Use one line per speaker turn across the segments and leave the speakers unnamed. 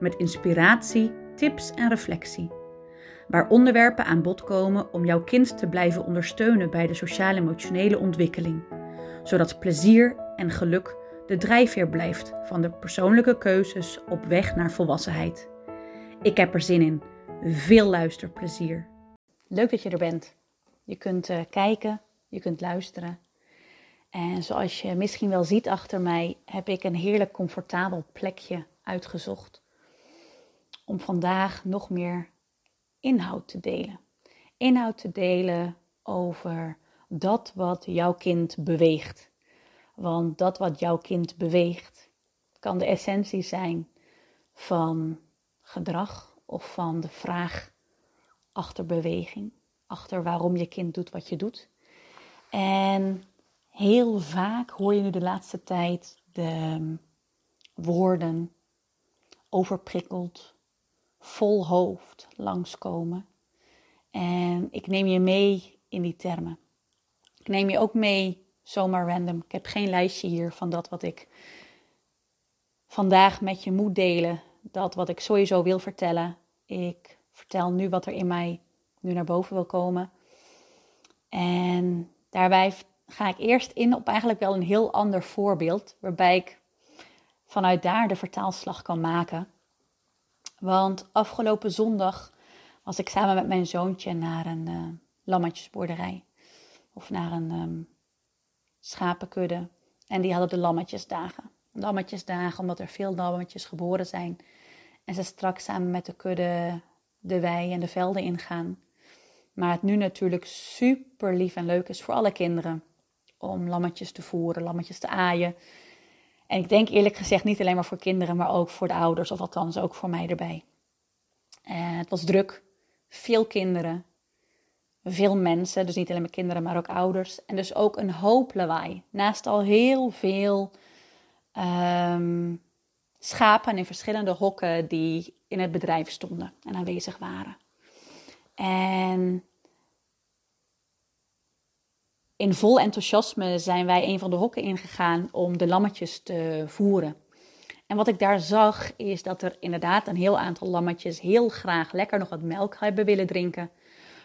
met inspiratie, tips en reflectie. Waar onderwerpen aan bod komen om jouw kind te blijven ondersteunen bij de sociaal-emotionele ontwikkeling, zodat plezier en geluk de drijfveer blijft van de persoonlijke keuzes op weg naar volwassenheid. Ik heb er zin in. Veel luisterplezier. Leuk dat je er bent. Je kunt uh, kijken, je kunt luisteren. En zoals je misschien wel ziet achter mij, heb ik een heerlijk comfortabel plekje uitgezocht om vandaag nog meer inhoud te delen. Inhoud te delen over dat wat jouw kind beweegt. Want dat wat jouw kind beweegt kan de essentie zijn van gedrag of van de vraag achter beweging, achter waarom je kind doet wat je doet. En heel vaak hoor je nu de laatste tijd de woorden overprikkeld, vol hoofd langskomen. En ik neem je mee in die termen. Ik neem je ook mee zomaar random. Ik heb geen lijstje hier van dat wat ik vandaag met je moet delen. Dat wat ik sowieso wil vertellen. Ik vertel nu wat er in mij nu naar boven wil komen. En daarbij ga ik eerst in op eigenlijk wel een heel ander voorbeeld. Waarbij ik vanuit daar de vertaalslag kan maken. Want afgelopen zondag was ik samen met mijn zoontje naar een uh, lammetjesboerderij. Of naar een um, schapenkudde. En die hadden de lammetjesdagen. Lammetjesdagen omdat er veel lammetjes geboren zijn. En ze straks samen met de kudde de wei en de velden ingaan. Maar het nu natuurlijk super lief en leuk is voor alle kinderen. Om lammetjes te voeren, lammetjes te aaien. En ik denk eerlijk gezegd niet alleen maar voor kinderen, maar ook voor de ouders, of althans ook voor mij erbij. En het was druk, veel kinderen, veel mensen, dus niet alleen maar kinderen, maar ook ouders. En dus ook een hoop lawaai. Naast al heel veel um, schapen in verschillende hokken die in het bedrijf stonden en aanwezig waren. En in vol enthousiasme zijn wij een van de hokken ingegaan om de lammetjes te voeren. En wat ik daar zag is dat er inderdaad een heel aantal lammetjes heel graag lekker nog wat melk hebben willen drinken.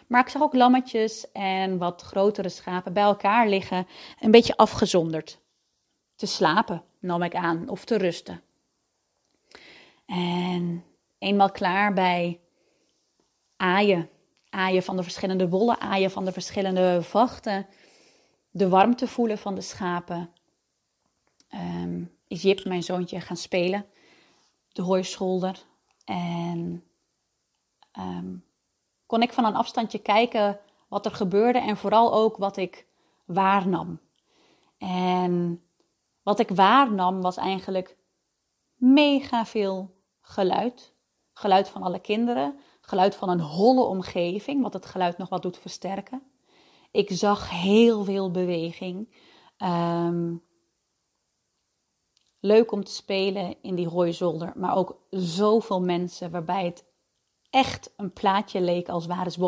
Maar ik zag ook lammetjes en wat grotere schapen bij elkaar liggen, een beetje afgezonderd. Te slapen, nam ik aan, of te rusten. En eenmaal klaar bij aaien, aaien van de verschillende wollen, aaien van de verschillende vachten, de warmte voelen van de schapen, um, is Jip, mijn zoontje, gaan spelen. De hooischolder. En ehm, kon ik van een afstandje kijken wat er gebeurde en vooral ook wat ik waarnam. En wat ik waarnam was eigenlijk mega veel geluid. Geluid van alle kinderen, geluid van een holle omgeving, wat het geluid nog wat doet versterken. Ik zag heel veel beweging. Um, leuk om te spelen in die hooizolder, maar ook zoveel mensen waarbij het echt een plaatje leek als waar is.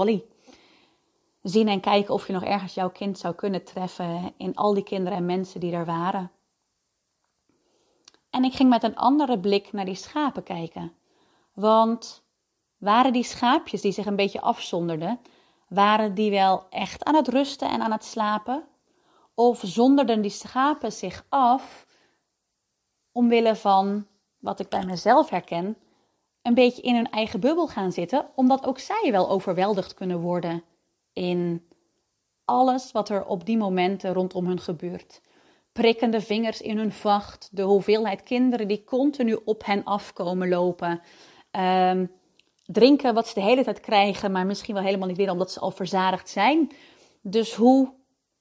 Zien en kijken of je nog ergens jouw kind zou kunnen treffen in al die kinderen en mensen die er waren. En ik ging met een andere blik naar die schapen kijken. Want waren die schaapjes die zich een beetje afzonderden, waren die wel echt aan het rusten en aan het slapen? Of zonderden die schapen zich af omwille van, wat ik bij mezelf herken, een beetje in hun eigen bubbel gaan zitten, omdat ook zij wel overweldigd kunnen worden in alles wat er op die momenten rondom hun gebeurt. Prikkende vingers in hun vacht, de hoeveelheid kinderen die continu op hen afkomen lopen. Um, drinken wat ze de hele tijd krijgen, maar misschien wel helemaal niet willen omdat ze al verzadigd zijn. Dus hoe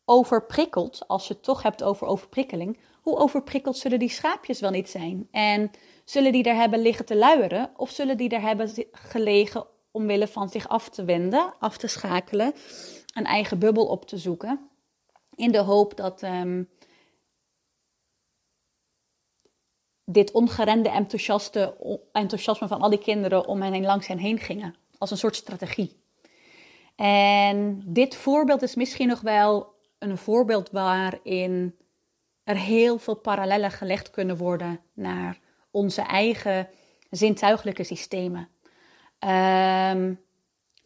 overprikkeld, als je het toch hebt over overprikkeling, hoe overprikkeld zullen die schaapjes wel niet zijn? En zullen die daar hebben liggen te luieren? Of zullen die daar hebben gelegen omwille van zich af te wenden, af te schakelen, een eigen bubbel op te zoeken? In de hoop dat ehm, dit ongerende enthousiasme van al die kinderen om hen heen langs hen heen gingen. Als een soort strategie. En dit voorbeeld is misschien nog wel een voorbeeld waarin er heel veel parallellen gelegd kunnen worden naar onze eigen zintuigelijke systemen. Um,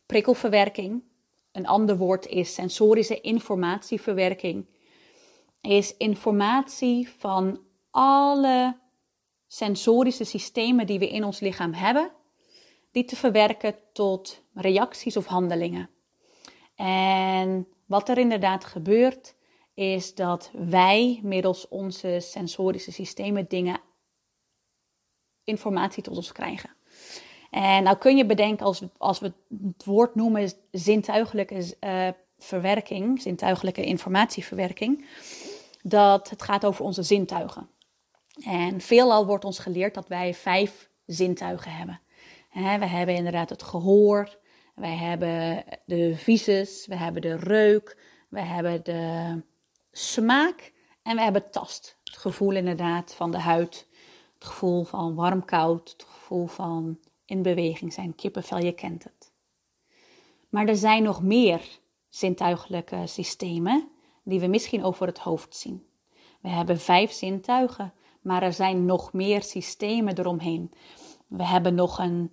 prikkelverwerking, een ander woord is sensorische informatieverwerking, is informatie van alle sensorische systemen die we in ons lichaam hebben, die te verwerken tot reacties of handelingen. En wat er inderdaad gebeurt, is dat wij middels onze sensorische systemen dingen, informatie tot ons krijgen. En nou kun je bedenken, als, als we het woord noemen zintuigelijke uh, verwerking, zintuigelijke informatieverwerking, dat het gaat over onze zintuigen. En veelal wordt ons geleerd dat wij vijf zintuigen hebben. we hebben inderdaad het gehoor, wij hebben de visus, we hebben de reuk, we hebben de smaak en we hebben tast. Het gevoel inderdaad van de huid, het gevoel van warm-koud, het gevoel van in beweging zijn, kippenvel, je kent het. Maar er zijn nog meer zintuigelijke systemen die we misschien over het hoofd zien. We hebben vijf zintuigen, maar er zijn nog meer systemen eromheen. We hebben nog een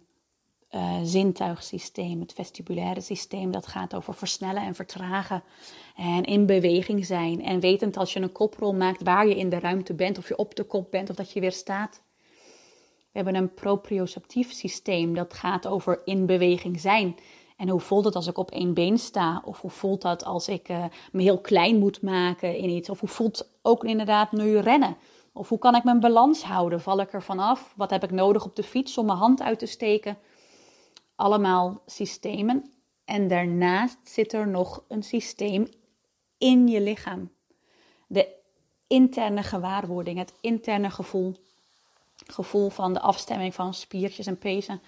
uh, zintuigsysteem, het vestibulaire systeem, dat gaat over versnellen en vertragen en in beweging zijn en wetend als je een koprol maakt waar je in de ruimte bent, of je op de kop bent of dat je weer staat. We hebben een proprioceptief systeem dat gaat over in beweging zijn. En hoe voelt het als ik op één been sta? Of hoe voelt dat als ik uh, me heel klein moet maken in iets? Of hoe voelt ook inderdaad nu rennen? Of hoe kan ik mijn balans houden? Val ik er vanaf? Wat heb ik nodig op de fiets om mijn hand uit te steken? Allemaal systemen. En daarnaast zit er nog een systeem in je lichaam. De interne gewaarwording, het interne gevoel. Gevoel van de afstemming van spiertjes en pezen.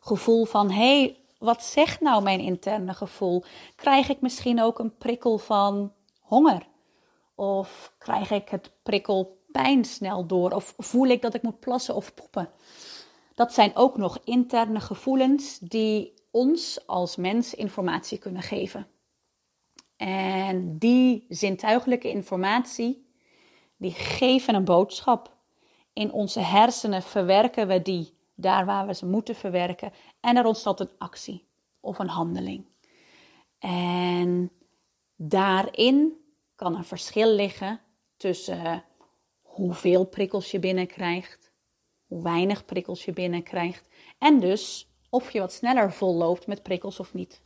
Gevoel van, hé, hey, wat zegt nou mijn interne gevoel? Krijg ik misschien ook een prikkel van honger? Of krijg ik het prikkel pijn snel door? Of voel ik dat ik moet plassen of poepen? Dat zijn ook nog interne gevoelens die ons als mens informatie kunnen geven. En die zintuigelijke informatie, die geven een boodschap. In onze hersenen verwerken we die daar waar we ze moeten verwerken. En er ontstaat een actie of een handeling. En daarin kan een verschil liggen tussen hoeveel prikkels je binnenkrijgt, hoe weinig prikkels je binnenkrijgt en dus of je wat sneller volloopt met prikkels of niet.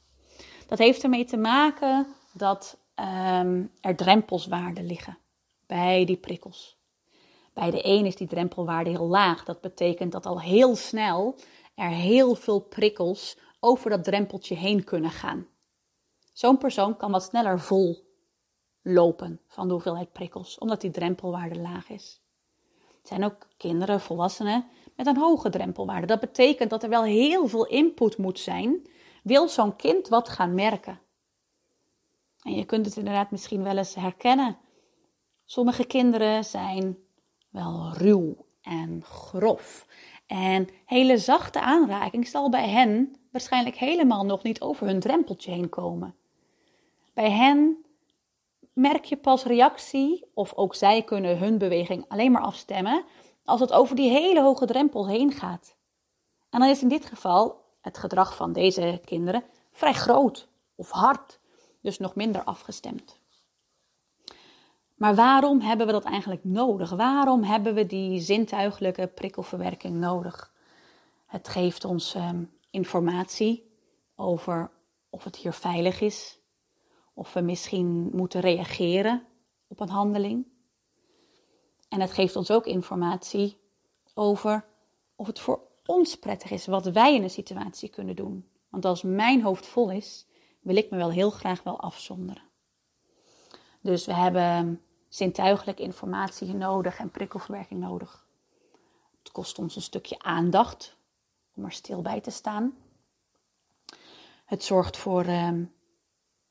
Dat heeft ermee te maken dat ehm, er drempelswaarden liggen bij die prikkels. Bij de een is die drempelwaarde heel laag. Dat betekent dat al heel snel er heel veel prikkels over dat drempeltje heen kunnen gaan. Zo'n persoon kan wat sneller vol lopen van de hoeveelheid prikkels, omdat die drempelwaarde laag is. Het zijn ook kinderen, volwassenen met een hoge drempelwaarde. Dat betekent dat er wel heel veel input moet zijn, wil zo'n kind wat gaan merken. En je kunt het inderdaad misschien wel eens herkennen. Sommige kinderen zijn wel ruw en grof. En hele zachte aanraking zal bij hen waarschijnlijk helemaal nog niet over hun drempeltje heen komen. Bij hen merk je pas reactie, of ook zij kunnen hun beweging alleen maar afstemmen, als het over die hele hoge drempel heen gaat. En dan is in dit geval het gedrag van deze kinderen vrij groot of hard, dus nog minder afgestemd. Maar waarom hebben we dat eigenlijk nodig? Waarom hebben we die zintuigelijke prikkelverwerking nodig? Het geeft ons ehm, informatie over of het hier veilig is, of we misschien moeten reageren op een handeling. En het geeft ons ook informatie over of het voor ons prettig is wat wij in een situatie kunnen doen. Want als mijn hoofd vol is, wil ik me wel heel graag wel afzonderen. Dus we hebben zintuigelijke informatie nodig en prikkelverwerking nodig. Het kost ons een stukje aandacht om er stil bij te staan. Het zorgt voor ehm,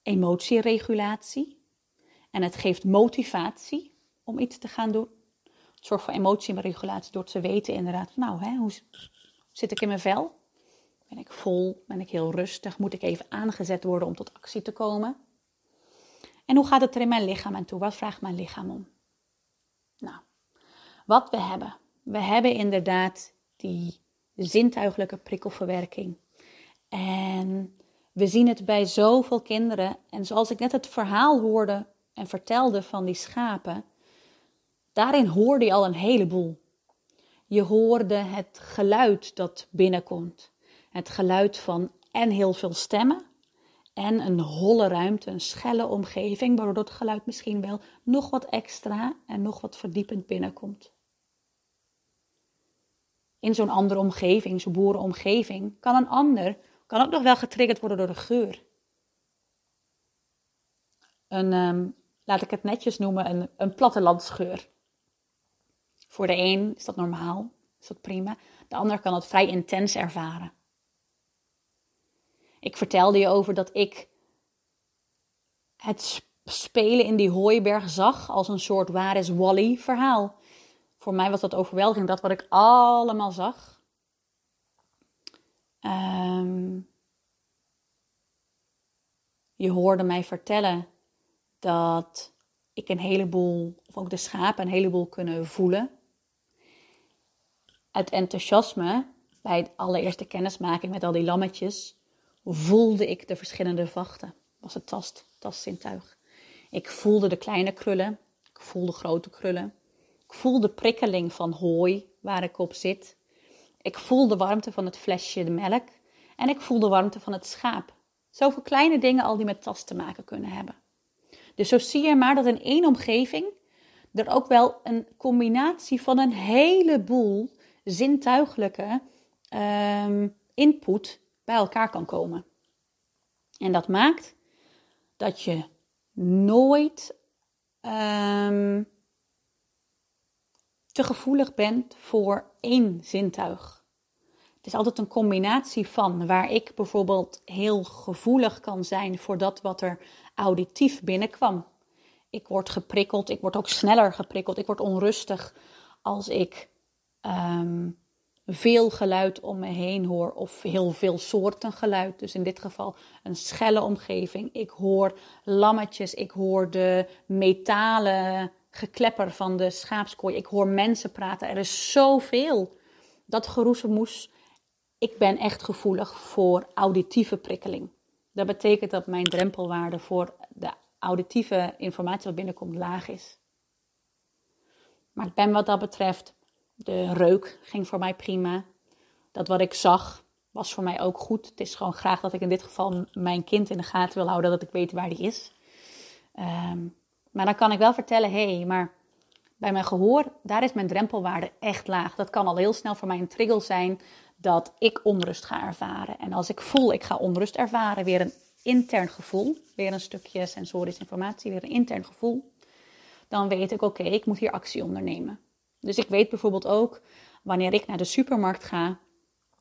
emotieregulatie en het geeft motivatie om iets te gaan doen. Het zorgt voor emotieregulatie door te weten inderdaad, nou, hè, hoe zit ik in mijn vel? Ben ik vol? Ben ik heel rustig? Moet ik even aangezet worden om tot actie te komen? En hoe gaat het er in mijn lichaam aan toe? Wat vraagt mijn lichaam om? Nou, wat we hebben. We hebben inderdaad die zintuigelijke prikkelverwerking. En we zien het bij zoveel kinderen. En zoals ik net het verhaal hoorde en vertelde van die schapen, daarin hoorde je al een heleboel. Je hoorde het geluid dat binnenkomt. Het geluid van en heel veel stemmen en een holle ruimte, een schelle omgeving, waardoor het geluid misschien wel nog wat extra en nog wat verdiepend binnenkomt. In zo'n andere omgeving, zo'n boerenomgeving, kan een ander kan ook nog wel getriggerd worden door de geur. Een, um, laat ik het netjes noemen, een, een plattelandsgeur. Voor de een is dat normaal, is dat prima. De ander kan het vrij intens ervaren. Ik vertelde je over dat ik het spelen in die hooiberg zag als een soort waar is Wally verhaal. Voor mij was dat overweldigend, dat wat ik allemaal zag. Um, je hoorde mij vertellen dat ik een heleboel, of ook de schapen een heleboel kunnen voelen. Uit enthousiasme, bij de allereerste kennismaking met al die lammetjes, voelde ik de verschillende vachten. Was het tast, tastzintuig. Ik voelde de kleine krullen, ik voelde grote krullen. Ik voelde de prikkeling van hooi waar ik op zit. Ik voel de warmte van het flesje de melk en ik voel de warmte van het schaap. Zoveel kleine dingen al die met tast te maken kunnen hebben. Dus zo zie je maar dat in één omgeving er ook wel een combinatie van een heleboel zintuigelijke um, input bij elkaar kan komen. En dat maakt dat je nooit um, te gevoelig bent voor één zintuig. Is altijd een combinatie van waar ik bijvoorbeeld heel gevoelig kan zijn voor dat wat er auditief binnenkwam. Ik word geprikkeld, ik word ook sneller geprikkeld, ik word onrustig als ik um, veel geluid om me heen hoor of heel veel soorten geluid. Dus in dit geval een schelle omgeving. Ik hoor lammetjes, ik hoor de metalen geklepper van de schaapskooi. Ik hoor mensen praten. Er is zoveel. Dat geroezemoes. Ik ben echt gevoelig voor auditieve prikkeling. Dat betekent dat mijn drempelwaarde voor de auditieve informatie wat binnenkomt laag is. Maar ik ben wat dat betreft, de reuk ging voor mij prima. Dat wat ik zag was voor mij ook goed. Het is gewoon graag dat ik in dit geval mijn kind in de gaten wil houden, dat ik weet waar die is. Um, maar dan kan ik wel vertellen, hé, hey, maar bij mijn gehoor, daar is mijn drempelwaarde echt laag. Dat kan al heel snel voor mij een trigger zijn dat ik onrust ga ervaren. En als ik voel, ik ga onrust ervaren, weer een intern gevoel, weer een stukje sensorische informatie, weer een intern gevoel, dan weet ik, oké, ik moet hier actie ondernemen. Dus ik weet bijvoorbeeld ook, wanneer ik naar de supermarkt ga,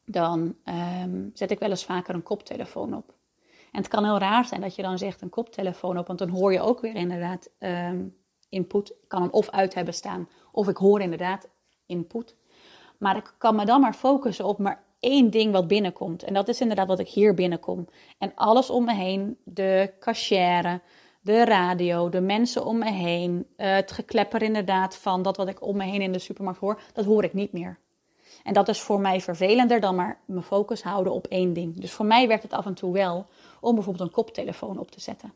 dan um, zet ik wel eens vaker een koptelefoon op. En het kan heel raar zijn dat je dan zegt een koptelefoon op, want dan hoor je ook weer inderdaad um, input. Ik kan hem of uit hebben staan, of ik hoor inderdaad input. Maar ik kan me dan maar focussen op maar één ding wat binnenkomt. En dat is inderdaad wat ik hier binnenkom. En alles om me heen, de cachère, de radio, de mensen om me heen, het geklepper inderdaad van dat wat ik om me heen in de supermarkt hoor, dat hoor ik niet meer. En dat is voor mij vervelender dan maar mijn focus houden op één ding. Dus voor mij werkt het af en toe wel om bijvoorbeeld een koptelefoon op te zetten.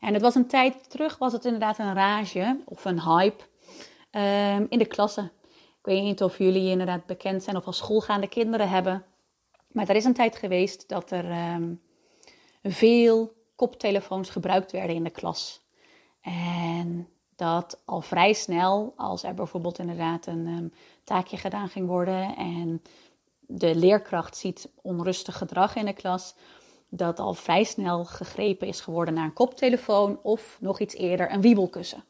En het was een tijd terug, was het inderdaad een rage of een hype um, in de klasse. Ik weet niet of jullie inderdaad bekend zijn of als schoolgaande kinderen hebben. Maar er is een tijd geweest dat er um, veel koptelefoons gebruikt werden in de klas. En dat al vrij snel, als er bijvoorbeeld inderdaad een um, taakje gedaan ging worden en de leerkracht ziet onrustig gedrag in de klas, dat al vrij snel gegrepen is geworden naar een koptelefoon of nog iets eerder een wiebelkussen.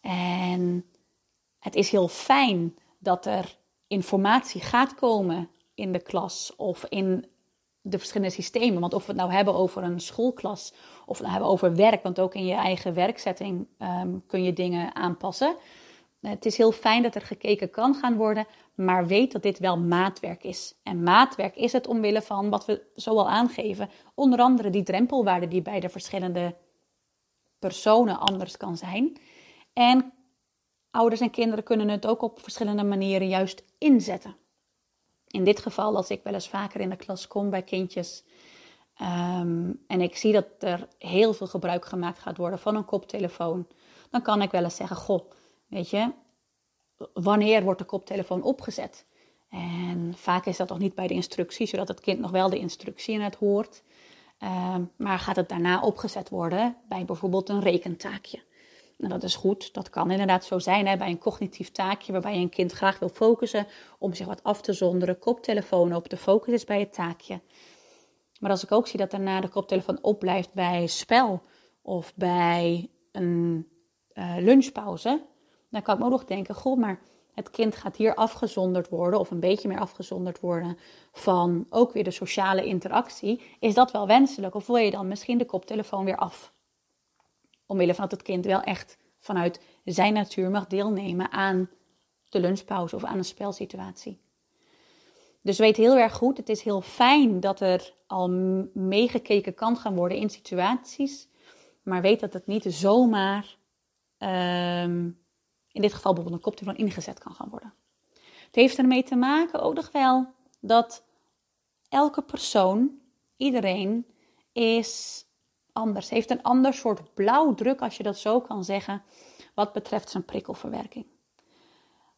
En het is heel fijn dat er informatie gaat komen in de klas of in de verschillende systemen. Want of we het nou hebben over een schoolklas of we nou hebben over werk, want ook in je eigen werkzetting ehm, kun je dingen aanpassen. Het is heel fijn dat er gekeken kan gaan worden, maar weet dat dit wel maatwerk is. En maatwerk is het omwille van wat we zo al aangeven, onder andere die drempelwaarde die bij de verschillende personen anders kan zijn. En ouders en kinderen kunnen het ook op verschillende manieren juist inzetten. In dit geval, als ik wel eens vaker in de klas kom bij kindjes ehm, en ik zie dat er heel veel gebruik gemaakt gaat worden van een koptelefoon, dan kan ik wel eens zeggen: Goh, weet je, wanneer wordt de koptelefoon opgezet? En vaak is dat nog niet bij de instructie, zodat het kind nog wel de instructie in het hoort. Ehm, maar gaat het daarna opgezet worden bij bijvoorbeeld een rekentaakje? Nou, dat is goed. Dat kan inderdaad zo zijn hè, bij een cognitief taakje waarbij je een kind graag wil focussen om zich wat af te zonderen. Koptelefoon op, de focus is bij het taakje. Maar als ik ook zie dat daarna de koptelefoon opblijft bij spel of bij een uh, lunchpauze, dan kan ik ook nog denken: goh, maar het kind gaat hier afgezonderd worden, of een beetje meer afgezonderd worden van ook weer de sociale interactie. Is dat wel wenselijk? Of wil je dan misschien de koptelefoon weer af? Omwille van dat het kind wel echt vanuit zijn natuur mag deelnemen aan de lunchpauze of aan een spelsituatie. Dus weet heel erg goed, het is heel fijn dat er al meegekeken kan gaan worden in situaties. Maar weet dat het niet zomaar, um, in dit geval bijvoorbeeld een koptelefoon, ingezet kan gaan worden. Het heeft ermee te maken ook nog wel dat elke persoon, iedereen, is anders. Heeft een ander soort blauwdruk, als je dat zo kan zeggen, wat betreft zijn prikkelverwerking.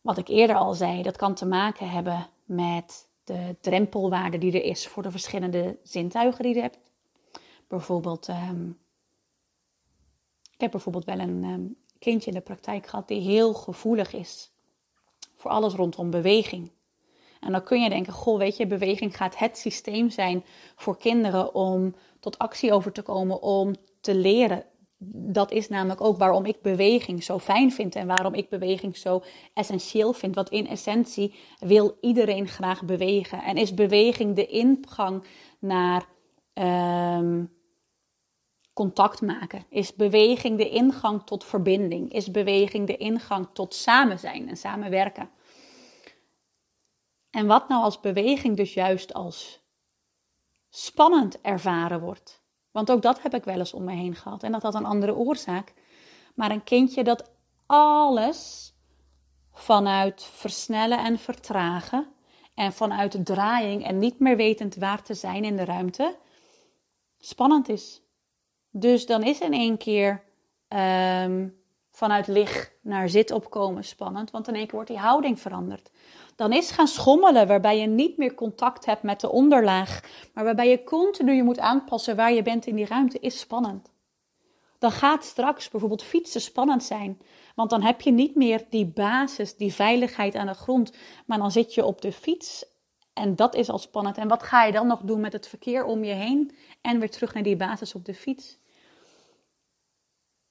Wat ik eerder al zei, dat kan te maken hebben met de drempelwaarde die er is voor de verschillende zintuigen die je hebt. Bijvoorbeeld, um, ik heb bijvoorbeeld wel een um, kindje in de praktijk gehad die heel gevoelig is voor alles rondom beweging. En dan kun je denken, goh, weet je, beweging gaat het systeem zijn voor kinderen om tot actie over te komen, om te leren. Dat is namelijk ook waarom ik beweging zo fijn vind en waarom ik beweging zo essentieel vind. Want in essentie wil iedereen graag bewegen. En is beweging de ingang naar um, contact maken? Is beweging de ingang tot verbinding? Is beweging de ingang tot samen zijn en samenwerken? En wat nou als beweging dus juist als spannend ervaren wordt? Want ook dat heb ik wel eens om me heen gehad. En dat had een andere oorzaak. Maar een kindje dat alles vanuit versnellen en vertragen en vanuit draaiing en niet meer wetend waar te zijn in de ruimte, spannend is. Dus dan is in één keer ehm, vanuit lig naar zit opkomen spannend, want in één keer wordt die houding veranderd dan is gaan schommelen, waarbij je niet meer contact hebt met de onderlaag, maar waarbij je continu je moet aanpassen waar je bent in die ruimte, is spannend. Dan gaat straks bijvoorbeeld fietsen spannend zijn, want dan heb je niet meer die basis, die veiligheid aan de grond, maar dan zit je op de fiets en dat is al spannend. En wat ga je dan nog doen met het verkeer om je heen en weer terug naar die basis op de fiets?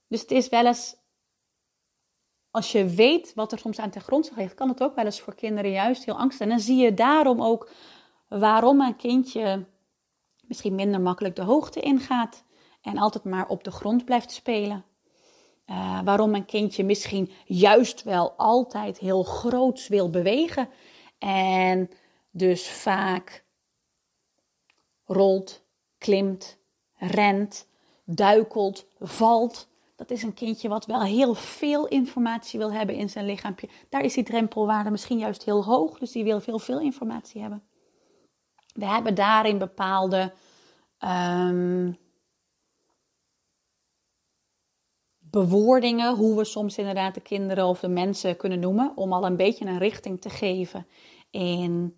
Dus het is wel eens als je weet wat er soms aan ten grondslag ligt, kan het ook wel eens voor kinderen juist heel angstig. En dan zie je daarom ook waarom een kindje misschien minder makkelijk de hoogte ingaat en altijd maar op de grond blijft spelen. Uh, waarom een kindje misschien juist wel altijd heel groots wil bewegen en dus vaak rolt, klimt, rent, duikelt, valt dat is een kindje wat wel heel veel informatie wil hebben in zijn lichaampje. Daar is die drempelwaarde misschien juist heel hoog, dus die wil veel, veel informatie hebben. We hebben daarin bepaalde um, bewoordingen, hoe we soms inderdaad de kinderen of de mensen kunnen noemen, om al een beetje een richting te geven in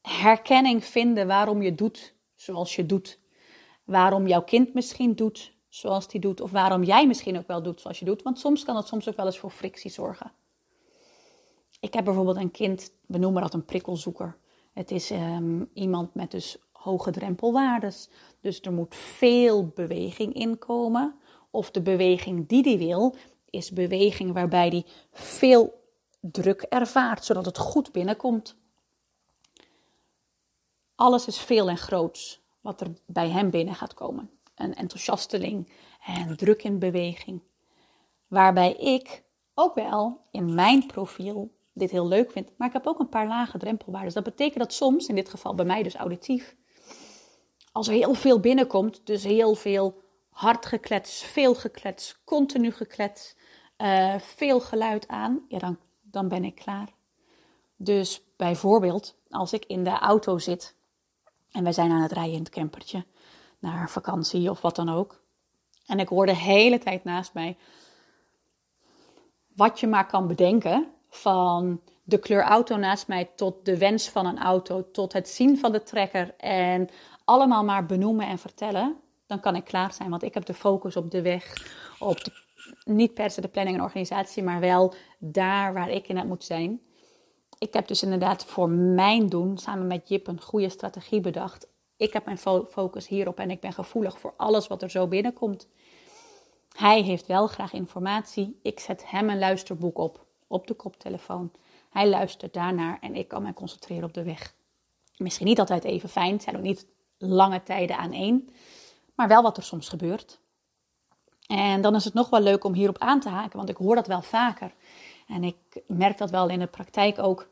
herkenning vinden waarom je doet zoals je doet waarom jouw kind misschien doet zoals die doet, of waarom jij misschien ook wel doet zoals je doet. Want soms kan het soms ook wel eens voor frictie zorgen. Ik heb bijvoorbeeld een kind, we noemen dat een prikkelzoeker. Het is ehm, iemand met dus hoge drempelwaardes. Dus er moet veel beweging inkomen Of de beweging die hij wil, is beweging waarbij hij veel druk ervaart, zodat het goed binnenkomt. Alles is veel en groots wat er bij hem binnen gaat komen. Een enthousiasteling en druk in beweging. Waarbij ik ook wel in mijn profiel dit heel leuk vind, maar ik heb ook een paar lage drempelwaarden. dat betekent dat soms, in dit geval bij mij dus auditief, als er heel veel binnenkomt, dus heel veel hard geklets, veel geklets, continu geklets, uh, veel geluid aan, ja, dan, dan ben ik klaar. Dus bijvoorbeeld, als ik in de auto zit en wij zijn aan het rijden in het campertje naar vakantie of wat dan ook, en ik hoor de hele tijd naast mij wat je maar kan bedenken, van de kleur auto naast mij tot de wens van een auto, tot het zien van de trekker en allemaal maar benoemen en vertellen, dan kan ik klaar zijn. Want ik heb de focus op de weg, op de, niet per se de planning en organisatie, maar wel daar waar ik in het moet zijn. Ik heb dus inderdaad voor mijn doen, samen met Jip, een goede strategie bedacht. Ik heb mijn focus hierop en ik ben gevoelig voor alles wat er zo binnenkomt. Hij heeft wel graag informatie. Ik zet hem een luisterboek op, op de koptelefoon. Hij luistert daarnaar en ik kan mij concentreren op de weg. Misschien niet altijd even fijn, het zijn ook niet lange tijden aan één, maar wel wat er soms gebeurt. En dan is het nog wel leuk om hierop aan te haken, want ik hoor dat wel vaker. En ik merk dat wel in de praktijk ook,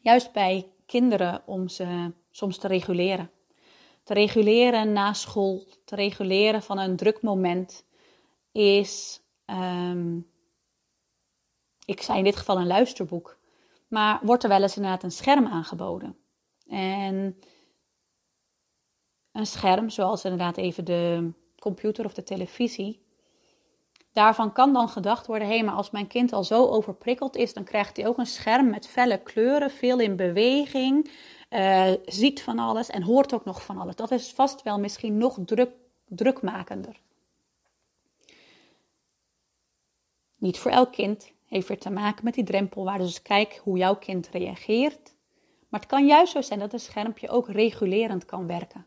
juist bij kinderen, om ze soms te reguleren. Te reguleren na school, te reguleren van een druk moment, is, ehm, ik zei in dit geval een luisterboek, maar wordt er wel eens inderdaad een scherm aangeboden. En een scherm, zoals inderdaad even de computer of de televisie. Daarvan kan dan gedacht worden: hé, hey, maar als mijn kind al zo overprikkeld is, dan krijgt hij ook een scherm met felle kleuren, veel in beweging, uh, ziet van alles en hoort ook nog van alles. Dat is vast wel misschien nog druk, drukmakender. Niet voor elk kind heeft weer te maken met die drempelwaarde. Dus kijk hoe jouw kind reageert. Maar het kan juist zo zijn dat een schermpje ook regulerend kan werken.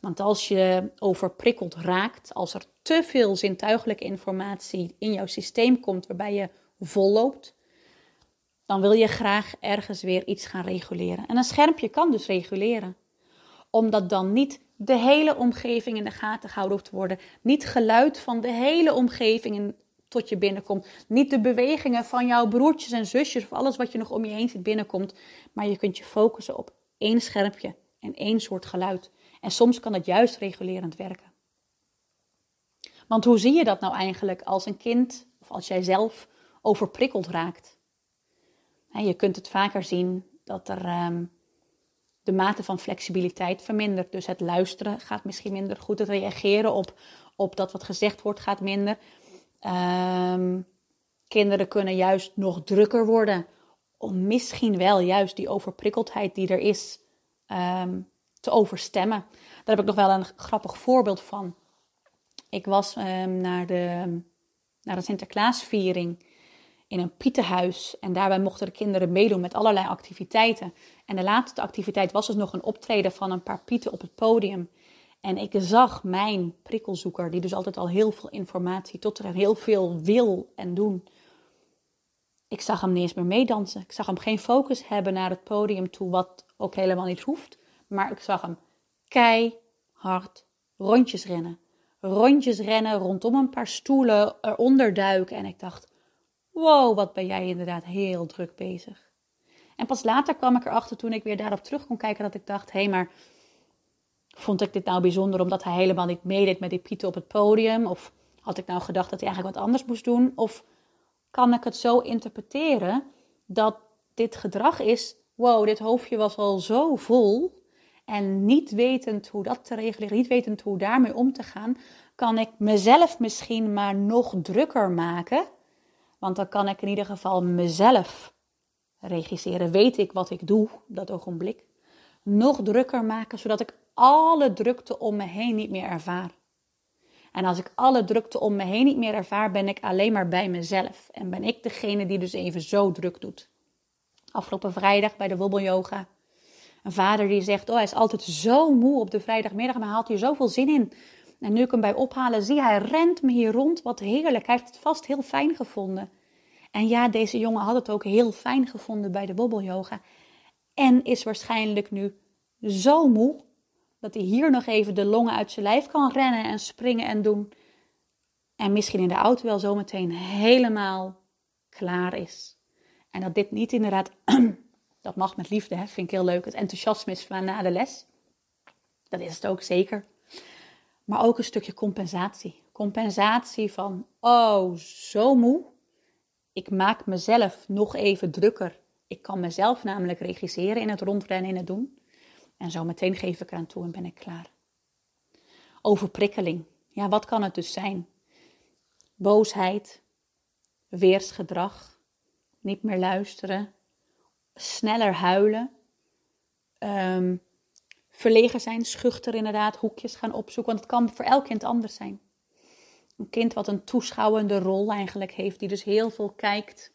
Want als je overprikkeld raakt, als er te veel zintuigelijke informatie in jouw systeem komt waarbij je volloopt, dan wil je graag ergens weer iets gaan reguleren. En een schermpje kan dus reguleren. Omdat dan niet de hele omgeving in de gaten gehouden hoeft te worden. Niet geluid van de hele omgeving tot je binnenkomt. Niet de bewegingen van jouw broertjes en zusjes of alles wat je nog om je heen ziet binnenkomt. Maar je kunt je focussen op één schermpje en één soort geluid. En soms kan het juist regulerend werken. Want hoe zie je dat nou eigenlijk als een kind of als jij zelf overprikkeld raakt? je kunt het vaker zien dat er ehm, de mate van flexibiliteit vermindert. Dus het luisteren gaat misschien minder goed. Het reageren op, op dat wat gezegd wordt gaat minder. Um, kinderen kunnen juist nog drukker worden om misschien wel juist die overprikkeldheid die er is um, te overstemmen. Daar heb ik nog wel een grappig voorbeeld van. Ik was um, naar, de, naar de Sinterklaasviering in een pietenhuis. En daarbij mochten de kinderen meedoen met allerlei activiteiten. En de laatste activiteit was dus nog een optreden van een paar pieten op het podium. En ik zag mijn prikkelzoeker, die dus altijd al heel veel informatie tot er heel veel wil en doen. Ik zag hem niet eens meer meedansen. Ik zag hem geen focus hebben naar het podium toe, wat ook helemaal niet hoeft. Maar ik zag hem keihard rondjes rennen. Rondjes rennen rondom een paar stoelen, eronder duiken. En ik dacht, wow, wat ben jij inderdaad heel druk bezig. En pas later kwam ik erachter toen ik weer daarop terug kon kijken dat ik dacht, hé, hey, maar vond ik dit nou bijzonder omdat hij helemaal niet meedeed met die pieten op het podium? Of had ik nou gedacht dat hij eigenlijk wat anders moest doen? Of kan ik het zo interpreteren dat dit gedrag is, wow, dit hoofdje was al zo vol en niet wetend hoe dat te regelen, niet wetend hoe daarmee om te gaan, kan ik mezelf misschien maar nog drukker maken. Want dan kan ik in ieder geval mezelf regisseren. Weet ik wat ik doe dat ogenblik. Nog drukker maken, zodat ik alle drukte om me heen niet meer ervaar. En als ik alle drukte om me heen niet meer ervaar, ben ik alleen maar bij mezelf. En ben ik degene die dus even zo druk doet. Afgelopen vrijdag bij de wobbelyoga vader die zegt, oh hij is altijd zo moe op de vrijdagmiddag, maar haalt hier zoveel zin in. En nu ik hem bij ophalen zie, hij rent me hier rond. Wat heerlijk. Hij heeft het vast heel fijn gevonden. En ja, deze jongen had het ook heel fijn gevonden bij de bobbelyoga. En is waarschijnlijk nu zo moe dat hij hier nog even de longen uit zijn lijf kan rennen en springen en doen. En misschien in de auto wel zometeen helemaal klaar is. En dat dit niet inderdaad, dat mag met liefde, hè, vind ik heel leuk, het enthousiasme is van na de les. Dat is het ook zeker. Maar ook een stukje compensatie. Compensatie van, oh, zo moe. Ik maak mezelf nog even drukker. Ik kan mezelf namelijk regisseren in het rondrennen, in het doen. En zo meteen geef ik eraan toe en ben ik klaar. Overprikkeling. Ja, wat kan het dus zijn? Boosheid, weersgedrag, niet meer luisteren, sneller huilen, um, verlegen zijn, schuchter inderdaad, hoekjes gaan opzoeken. Want het kan voor elk kind anders zijn. Een kind wat een toeschouwende rol eigenlijk heeft, die dus heel veel kijkt,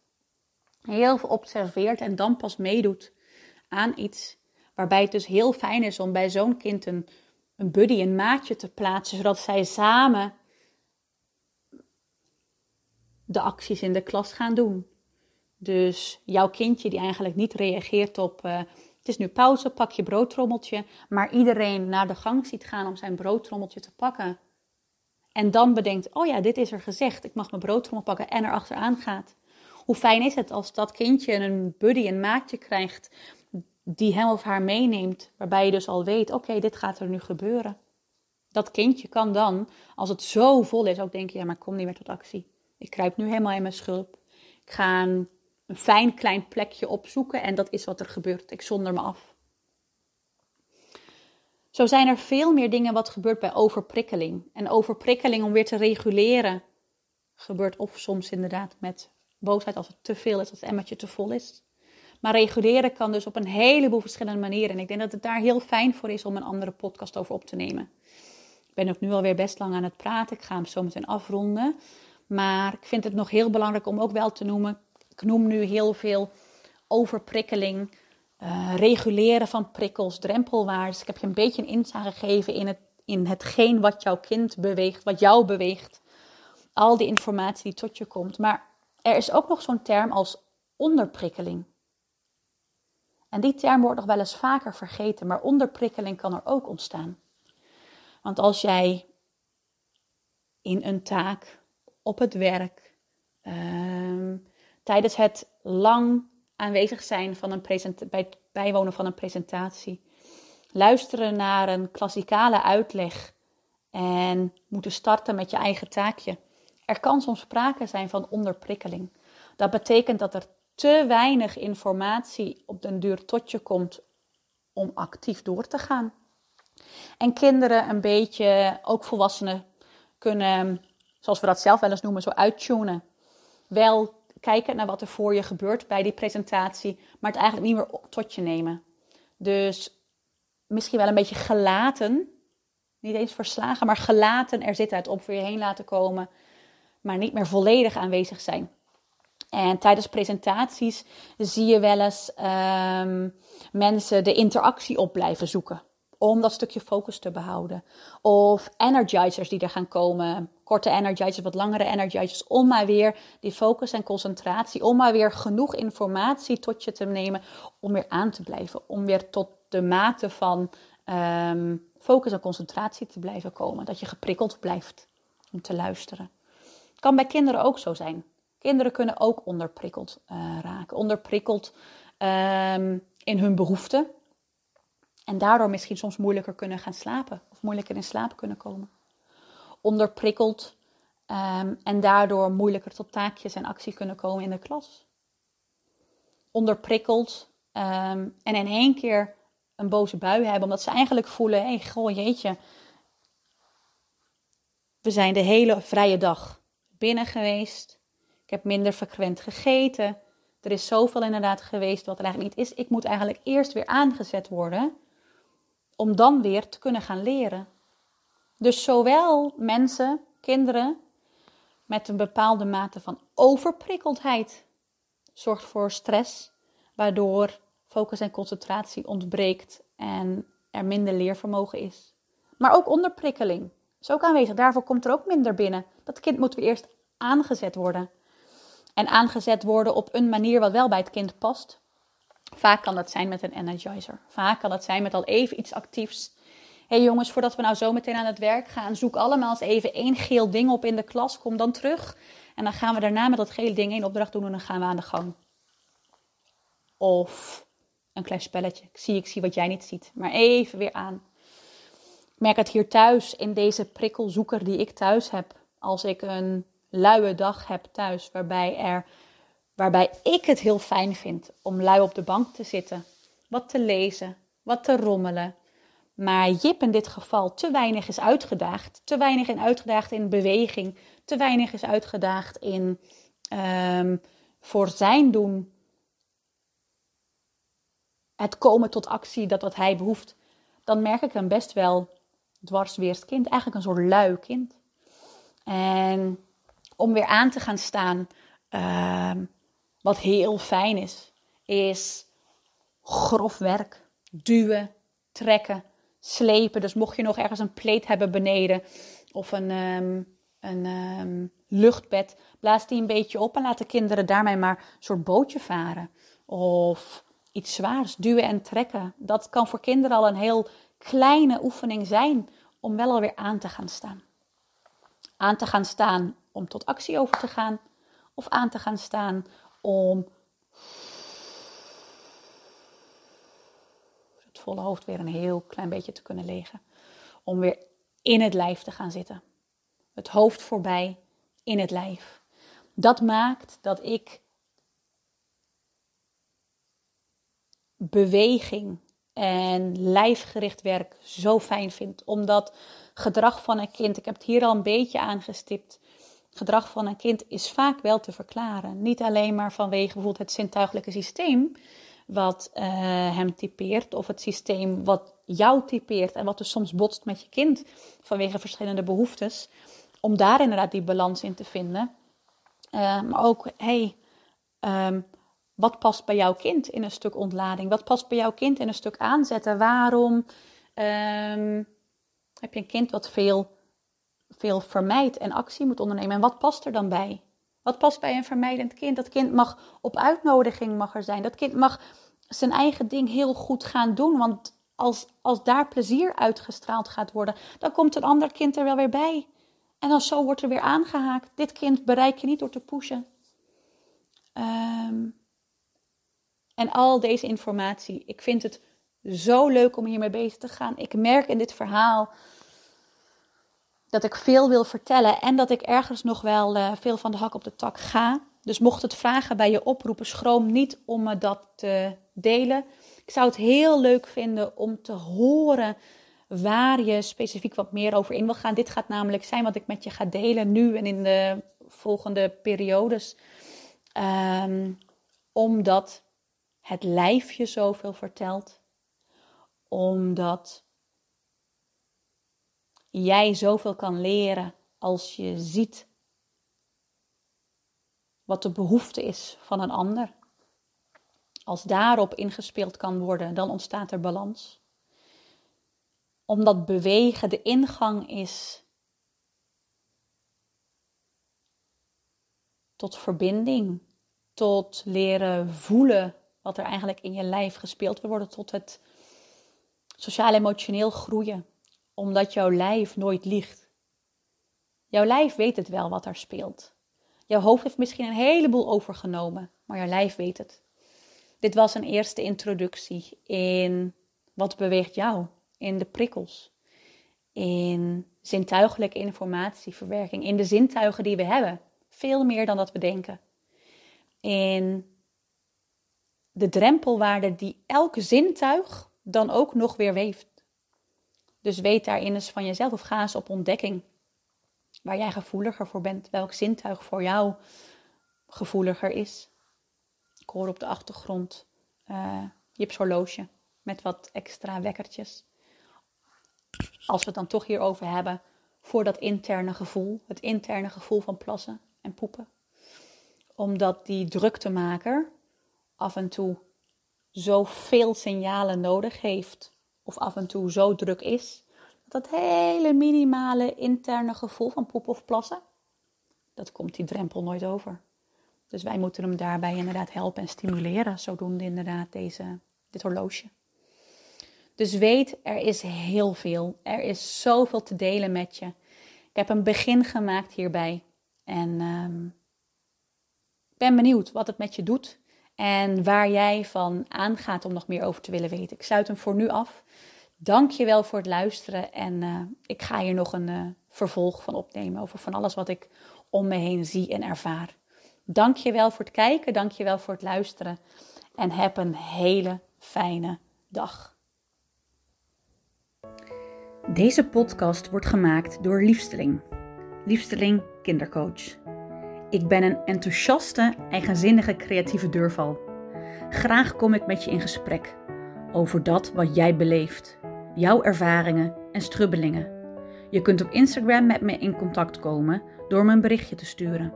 heel veel observeert en dan pas meedoet aan iets. Waarbij het dus heel fijn is om bij zo'n kind een, een buddy, een maatje te plaatsen, zodat zij samen de acties in de klas gaan doen. Dus jouw kindje die eigenlijk niet reageert op uh, het is nu pauze, pak je broodtrommeltje, maar iedereen naar de gang ziet gaan om zijn broodtrommeltje te pakken. En dan bedenkt, oh ja, dit is er gezegd, ik mag mijn broodtrommel pakken en erachteraan gaat. Hoe fijn is het als dat kindje een buddy, een maatje krijgt die hem of haar meeneemt, waarbij je dus al weet, oké, dit gaat er nu gebeuren. Dat kindje kan dan, als het zo vol is, ook denken, ja, maar kom niet meer tot actie. Ik kruip nu helemaal in mijn schulp. Ik ga een fijn klein plekje opzoeken en dat is wat er gebeurt. Ik zonder me af. Zo zijn er veel meer dingen wat gebeurt bij overprikkeling. En overprikkeling om weer te reguleren gebeurt of soms inderdaad met boosheid als het te veel is, als het emmertje te vol is. Maar reguleren kan dus op een heleboel verschillende manieren. En ik denk dat het daar heel fijn voor is om een andere podcast over op te nemen. Ik ben ook nu alweer best lang aan het praten. Ik ga hem zo meteen afronden. Maar ik vind het nog heel belangrijk om ook wel te noemen. Ik noem nu heel veel overprikkeling, uh, reguleren van prikkels, drempelwaardes. Ik heb je een beetje een inzage gegeven in, het, in hetgeen wat jouw kind beweegt, wat jou beweegt. Al die informatie die tot je komt. Maar er is ook nog zo'n term als onderprikkeling. En die term wordt nog wel eens vaker vergeten, maar onderprikkeling kan er ook ontstaan. Want als jij in een taak, op het werk, ehm, tijdens het lang aanwezig zijn van een bij het bijwonen van een presentatie, luisteren naar een klassikale uitleg en moeten starten met je eigen taakje. Er kan soms sprake zijn van onderprikkeling. Dat betekent dat er te weinig informatie op den duur tot je komt om actief door te gaan. En kinderen een beetje, ook volwassenen, kunnen, zoals we dat zelf wel eens noemen, zo uittunen. Wel kijken naar wat er voor je gebeurt bij die presentatie, maar het eigenlijk niet meer tot je nemen. Dus misschien wel een beetje gelaten, niet eens verslagen, maar gelaten er zitten het op voor je heen laten komen, maar niet meer volledig aanwezig zijn. En tijdens presentaties zie je wel eens um, mensen de interactie op blijven zoeken. Om dat stukje focus te behouden. Of energizers die er gaan komen. Korte energizers, wat langere energizers. Om maar weer die focus en concentratie. Om maar weer genoeg informatie tot je te nemen. Om weer aan te blijven. Om weer tot de mate van um, focus en concentratie te blijven komen. Dat je geprikkeld blijft om te luisteren. Kan bij kinderen ook zo zijn. Kinderen kunnen ook onderprikkeld uh, raken. Onderprikkeld um, in hun behoeften. En daardoor misschien soms moeilijker kunnen gaan slapen. Of moeilijker in slaap kunnen komen. Onderprikkeld um, en daardoor moeilijker tot taakjes en actie kunnen komen in de klas. Onderprikkeld um, en in één keer een boze bui hebben. Omdat ze eigenlijk voelen, hé, hey, goh jeetje. We zijn de hele vrije dag binnen geweest heb minder frequent gegeten. Er is zoveel inderdaad geweest wat er eigenlijk niet is. Ik moet eigenlijk eerst weer aangezet worden om dan weer te kunnen gaan leren. Dus zowel mensen, kinderen met een bepaalde mate van overprikkeldheid zorgt voor stress, waardoor focus en concentratie ontbreekt en er minder leervermogen is. Maar ook onderprikkeling is ook aanwezig. Daarvoor komt er ook minder binnen. Dat kind moet weer eerst aangezet worden. En aangezet worden op een manier wat wel bij het kind past. Vaak kan dat zijn met een energizer. Vaak kan dat zijn met al even iets actiefs. Hé hey jongens, voordat we nou zo meteen aan het werk gaan, zoek allemaal eens even één geel ding op in de klas. Kom dan terug. En dan gaan we daarna met dat gele ding één opdracht doen en dan gaan we aan de gang. Of een klein spelletje. Ik zie, ik zie wat jij niet ziet. Maar even weer aan. Ik merk het hier thuis in deze prikkelzoeker die ik thuis heb. Als ik een luie dag heb thuis, waarbij, er, waarbij ik het heel fijn vind om lui op de bank te zitten. Wat te lezen, wat te rommelen. Maar Jip in dit geval te weinig is uitgedaagd. Te weinig in uitgedaagd in beweging. Te weinig is uitgedaagd in um, voor zijn doen het komen tot actie, dat wat hij behoeft, dan merk ik hem best wel dwarsweerst kind. Eigenlijk een soort lui kind. En om weer aan te gaan staan, ehm, wat heel fijn is, is grof werk. Duwen, trekken, slepen. Dus mocht je nog ergens een pleet hebben beneden of een, um, een um, luchtbed, blaas die een beetje op en laat de kinderen daarmee maar een soort bootje varen. Of iets zwaars, duwen en trekken. Dat kan voor kinderen al een heel kleine oefening zijn om wel alweer aan te gaan staan. Aan te gaan staan om tot actie over te gaan, of aan te gaan staan om het volle hoofd weer een heel klein beetje te kunnen legen. Om weer in het lijf te gaan zitten. Het hoofd voorbij, in het lijf. Dat maakt dat ik beweging en lijfgericht werk zo fijn vind. Omdat gedrag van een kind, ik heb het hier al een beetje aangestipt. Gedrag van een kind is vaak wel te verklaren. Niet alleen maar vanwege bijvoorbeeld het zintuigelijke systeem wat uh, hem typeert, of het systeem wat jou typeert en wat dus soms botst met je kind vanwege verschillende behoeftes. Om daar inderdaad die balans in te vinden. Uh, maar ook, hey, um, wat past bij jouw kind in een stuk ontlading? Wat past bij jouw kind in een stuk aanzetten? Waarom um, heb je een kind wat veel, veel vermijdt en actie moet ondernemen? En wat past er dan bij? Wat past bij een vermijdend kind? Dat kind mag op uitnodiging mag er zijn. Dat kind mag zijn eigen ding heel goed gaan doen. Want als, als daar plezier uitgestraald gaat worden, dan komt een ander kind er wel weer bij. En dan zo wordt er weer aangehaakt. Dit kind bereik je niet door te pushen. Um, en al deze informatie. Ik vind het zo leuk om hiermee bezig te gaan. Ik merk in dit verhaal dat ik veel wil vertellen en dat ik ergens nog wel uh, veel van de hak op de tak ga. Dus mocht het vragen bij je oproepen, schroom niet om me dat te delen. Ik zou het heel leuk vinden om te horen waar je specifiek wat meer over in wil gaan. Dit gaat namelijk zijn wat ik met je ga delen nu en in de volgende periodes. Um, omdat het lijfje zoveel vertelt, omdat jij zoveel kan leren als je ziet wat de behoefte is van een ander. Als daarop ingespeeld kan worden, dan ontstaat er balans. Omdat bewegen de ingang is tot verbinding, tot leren voelen wat er eigenlijk in je lijf gespeeld wil worden tot het sociaal-emotioneel groeien. Omdat jouw lijf nooit liegt. Jouw lijf weet het wel wat er speelt. Jouw hoofd heeft misschien een heleboel overgenomen, maar jouw lijf weet het. Dit was een eerste introductie in wat beweegt jou, in de prikkels, in zintuigelijke informatieverwerking, in de zintuigen die we hebben. Veel meer dan dat we denken. In de drempelwaarde die elk zintuig dan ook nog weer weeft. Dus weet daarin eens van jezelf of ga eens op ontdekking waar jij gevoeliger voor bent, welk zintuig voor jou gevoeliger is. Ik hoor op de achtergrond uh, Jips horloge met wat extra wekkertjes. Als we het dan toch hierover hebben, voor dat interne gevoel, het interne gevoel van plassen en poepen. Omdat die druktemaker, af en toe zoveel signalen nodig heeft, of af en toe zo druk is, dat dat hele minimale interne gevoel van poep of plassen, dat komt die drempel nooit over. Dus wij moeten hem daarbij inderdaad helpen en stimuleren, zodoende inderdaad deze, dit horloge. Dus weet, er is heel veel. Er is zoveel te delen met je. Ik heb een begin gemaakt hierbij. En uh, ben benieuwd wat het met je doet. En waar jij van aangaat om nog meer over te willen weten. Ik sluit hem voor nu af. Dank je wel voor het luisteren. En uh, ik ga hier nog een uh, vervolg van opnemen. Over van alles wat ik om me heen zie en ervaar. Dank je wel voor het kijken. Dank je wel voor het luisteren. En heb een hele fijne dag. Deze podcast wordt gemaakt door Liefsteling. Liefsteling Kindercoach. Ik ben een enthousiaste, eigenzinnige creatieve deurval. Graag kom ik met je in gesprek over dat wat jij beleeft, jouw ervaringen en strubbelingen. Je kunt op Instagram met me in contact komen door me een berichtje te sturen.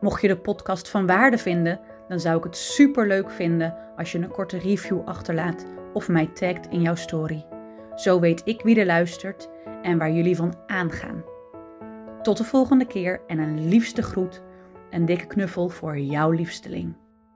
Mocht je de podcast van waarde vinden, dan zou ik het super leuk vinden als je een korte review achterlaat of mij tagt in jouw story. Zo weet ik wie er luistert en waar jullie van aangaan. Tot de volgende keer en een liefste groet, een dikke knuffel voor jouw liefsteling.